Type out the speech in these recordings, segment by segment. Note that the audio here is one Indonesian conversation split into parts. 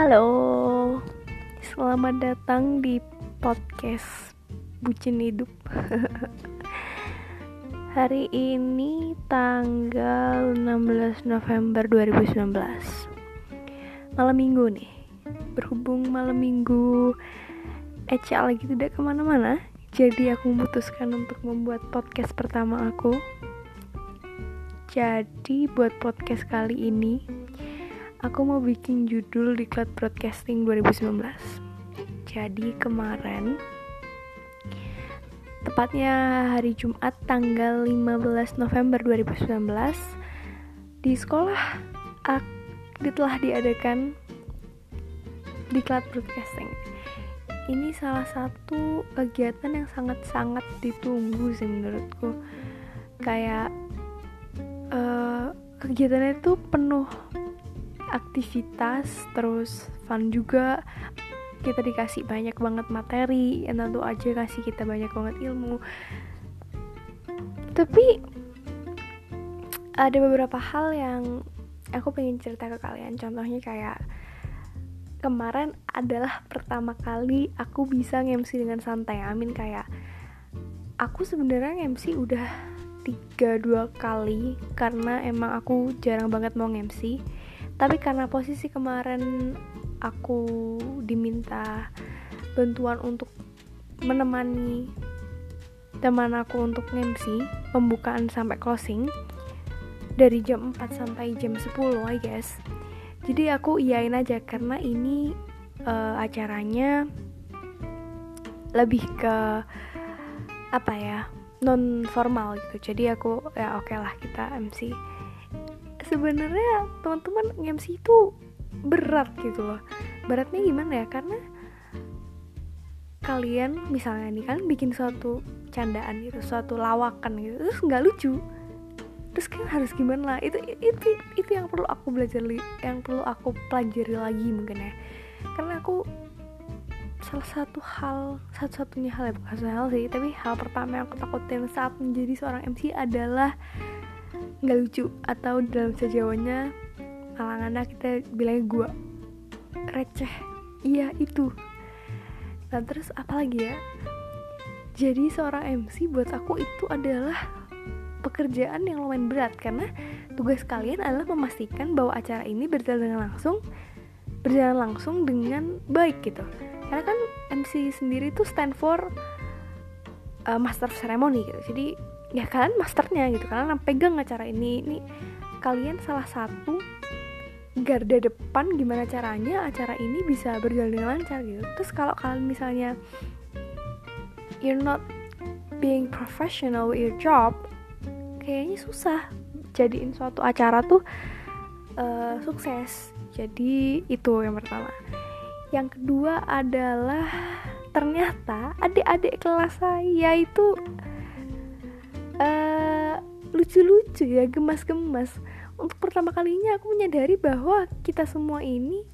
Halo, selamat datang di podcast Bucin Hidup. Hari ini tanggal 16 November 2019. Malam minggu nih. Berhubung malam minggu Eca lagi tidak ke mana-mana, jadi aku memutuskan untuk membuat podcast pertama aku. Jadi buat podcast kali ini aku mau bikin judul di Cloud Broadcasting 2019 jadi kemarin tepatnya hari Jumat tanggal 15 November 2019 di sekolah aku telah diadakan di Cloud Broadcasting. Ini salah satu kegiatan yang sangat-sangat ditunggu sih menurutku. Kayak uh, kegiatannya itu penuh aktivitas terus fun juga. Kita dikasih banyak banget materi yang tentu aja kasih kita banyak banget ilmu. Tapi ada beberapa hal yang aku pengen cerita ke kalian. Contohnya kayak kemarin adalah pertama kali aku bisa nge-MC dengan santai. Amin kayak aku sebenarnya nge-MC udah tiga dua kali karena emang aku jarang banget mau nge-MC tapi karena posisi kemarin aku diminta bantuan untuk menemani teman aku untuk MC pembukaan sampai closing dari jam 4 sampai jam 10 I guess. Jadi aku iyain aja karena ini uh, acaranya lebih ke apa ya non formal gitu. Jadi aku ya oke okay lah kita MC sebenarnya teman-teman MC itu berat gitu loh. Beratnya gimana ya? Karena kalian misalnya nih kan bikin suatu candaan gitu suatu lawakan gitu terus nggak lucu terus kan harus gimana? Lah itu itu itu yang perlu aku belajar yang perlu aku pelajari lagi mungkin ya. Karena aku salah satu hal satu-satunya hal ya bukan hal sih tapi hal pertama yang aku takutin saat menjadi seorang MC adalah nggak lucu atau dalam sejawanya malang kita bilangnya gua. Receh. Iya itu. Nah terus apa lagi ya? Jadi seorang MC buat aku itu adalah pekerjaan yang lumayan berat karena tugas kalian adalah memastikan bahwa acara ini berjalan dengan langsung berjalan langsung dengan baik gitu. Karena kan MC sendiri tuh stand for uh, master ceremony gitu. Jadi ya kalian masternya gitu kalian pegang acara ini ini kalian salah satu garda depan gimana caranya acara ini bisa berjalan dengan lancar gitu. Terus kalau kalian misalnya you're not being professional with your job kayaknya susah jadiin suatu acara tuh uh, sukses. Jadi itu yang pertama. Yang kedua adalah ternyata adik-adik kelas saya itu lucu-lucu ya gemas-gemas. Untuk pertama kalinya aku menyadari bahwa kita semua ini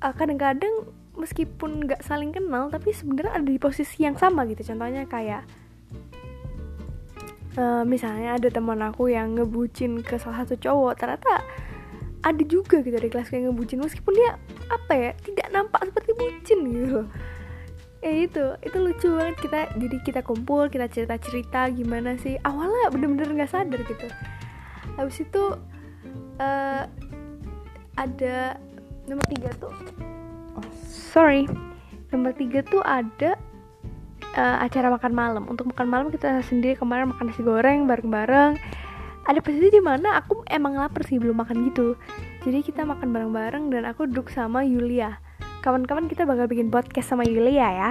uh, kadang-kadang meskipun nggak saling kenal tapi sebenarnya ada di posisi yang sama gitu. Contohnya kayak uh, misalnya ada teman aku yang ngebucin ke salah satu cowok ternyata ada juga gitu di kelas kayak ngebucin meskipun dia apa ya tidak nampak seperti bucin gitu ya itu itu lucu banget. Kita jadi kita kumpul kita cerita cerita gimana sih. Awalnya bener-bener nggak sadar gitu. Habis itu uh, ada nomor tiga tuh. Oh sorry. Nomor tiga tuh ada uh, acara makan malam. Untuk makan malam kita sendiri kemarin makan nasi goreng bareng-bareng. Ada posisi di mana aku emang lapar sih belum makan gitu. Jadi kita makan bareng-bareng dan aku duduk sama Yulia kawan-kawan kita bakal bikin podcast sama Yulia ya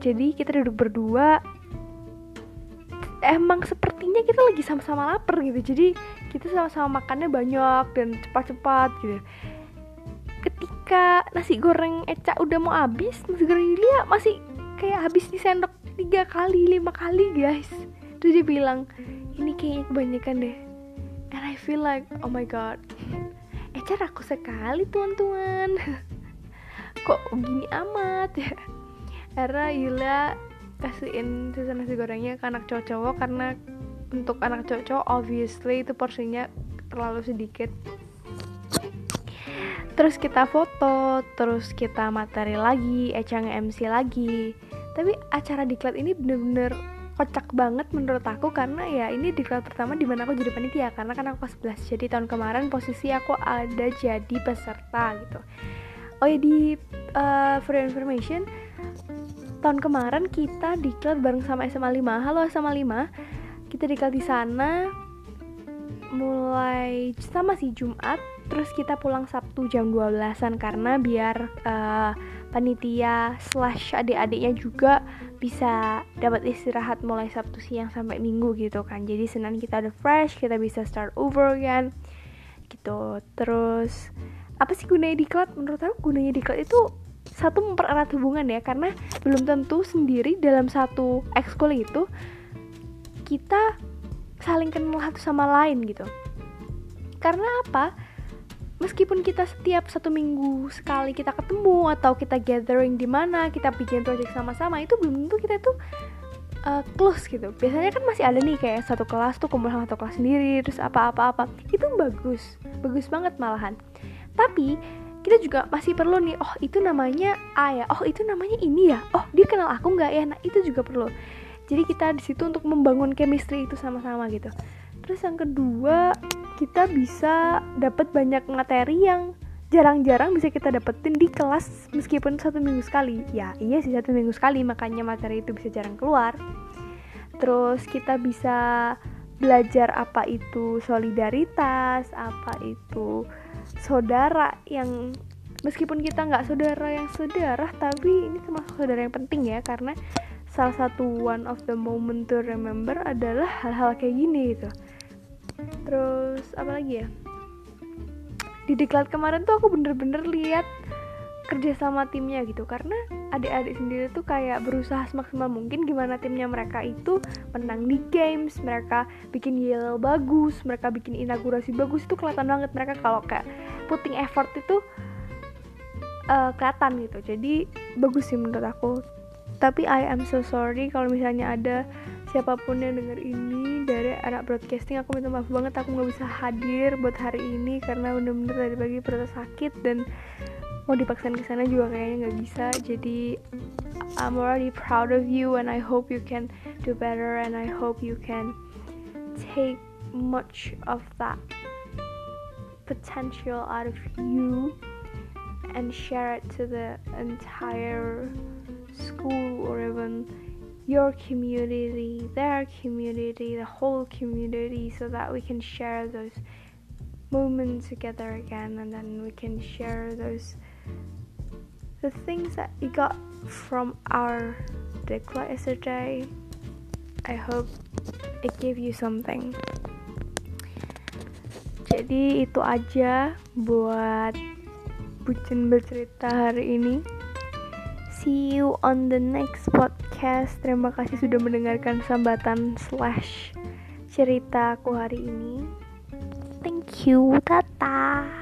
jadi kita duduk berdua. Emang sepertinya kita lagi sama-sama lapar gitu. Jadi kita sama-sama makannya banyak dan cepat-cepat gitu. Ketika nasi goreng Eca udah mau habis nasi goreng Yulia masih kayak habis di sendok tiga kali lima kali guys. Terus dia bilang ini kayaknya kebanyakan deh. And I feel like oh my god. Eca raku sekali tuan-tuan kok gini amat ya? Karena Yula kasihin sisa nasi gorengnya ke anak cowok-cowok karena untuk anak cowok obviously itu porsinya terlalu sedikit. Terus kita foto terus kita materi lagi Eca nge-MC lagi. Tapi acara diklat ini bener-bener kocak banget menurut aku karena ya ini diklat pertama di mana aku jadi panitia. Karena kan aku kelas 11 jadi tahun kemarin posisi aku ada jadi peserta gitu oh ya di uh, for information tahun kemarin kita diklat bareng sama SMA 5 halo SMA 5 kita diklat di sana. Mulai sama sih Jumat terus kita pulang Sabtu jam 12an karena biar uh, panitia slash adik-adiknya juga bisa dapat istirahat mulai Sabtu siang sampai Minggu gitu kan. Jadi Senin kita udah fresh kita bisa start over again gitu. Terus apa sih gunanya diklat menurut aku gunanya diklat itu satu mempererat hubungan ya. Karena belum tentu sendiri dalam satu ekskul itu kita saling kenal satu sama lain gitu. Karena apa? Meskipun kita setiap satu minggu sekali kita ketemu atau kita gathering di mana kita bikin project sama-sama itu belum tentu kita tuh uh, close gitu. Biasanya kan masih ada nih kayak satu kelas tuh kumpul sama satu kelas sendiri terus apa-apa-apa itu bagus bagus banget malahan tapi kita juga masih perlu nih oh itu namanya A ya oh itu namanya ini ya oh dia kenal aku nggak ya? Nah itu juga perlu. Jadi kita di situ untuk membangun chemistry itu sama-sama gitu. Terus yang kedua kita bisa dapat banyak materi yang jarang-jarang bisa kita dapetin di kelas meskipun satu minggu sekali. Ya iya sih satu minggu sekali makanya materi itu bisa jarang keluar. Terus kita bisa belajar apa itu solidaritas apa itu saudara yang meskipun kita nggak saudara yang saudara tapi ini termasuk saudara yang penting ya karena salah satu one of the moment to remember adalah hal-hal kayak gini gitu. Terus apa lagi ya? Di diklat kemarin tuh aku bener-bener lihat kerja sama timnya gitu. Karena adik-adik sendiri tuh kayak berusaha semaksimal mungkin gimana timnya mereka itu menang di games mereka bikin yell bagus mereka bikin inaugurasi bagus itu kelihatan banget mereka kalau kayak putting effort itu uh, kelihatan gitu. Jadi bagus sih menurut aku. Tapi I am so sorry kalau misalnya ada siapa pun yang denger ini dari anak broadcasting aku minta maaf banget aku nggak bisa hadir buat hari ini karena bener-bener tadi pagi perut sakit dan mau dipaksain ke sana juga kayaknya nggak bisa. Jadi I'm already proud of you and I hope you can do better and I hope you can take much of that potential out of you and share it to the entire school or even your community, their community, the whole community, so that we can share those moments together again and then we can share those the things that we got from our decla yesterday. I hope it gave you something. Jadi itu aja buat bucin bercerita hari ini. See you on the next podcast. Terima kasih sudah mendengarkan sambatan slash cerita aku hari ini. Thank you, tata.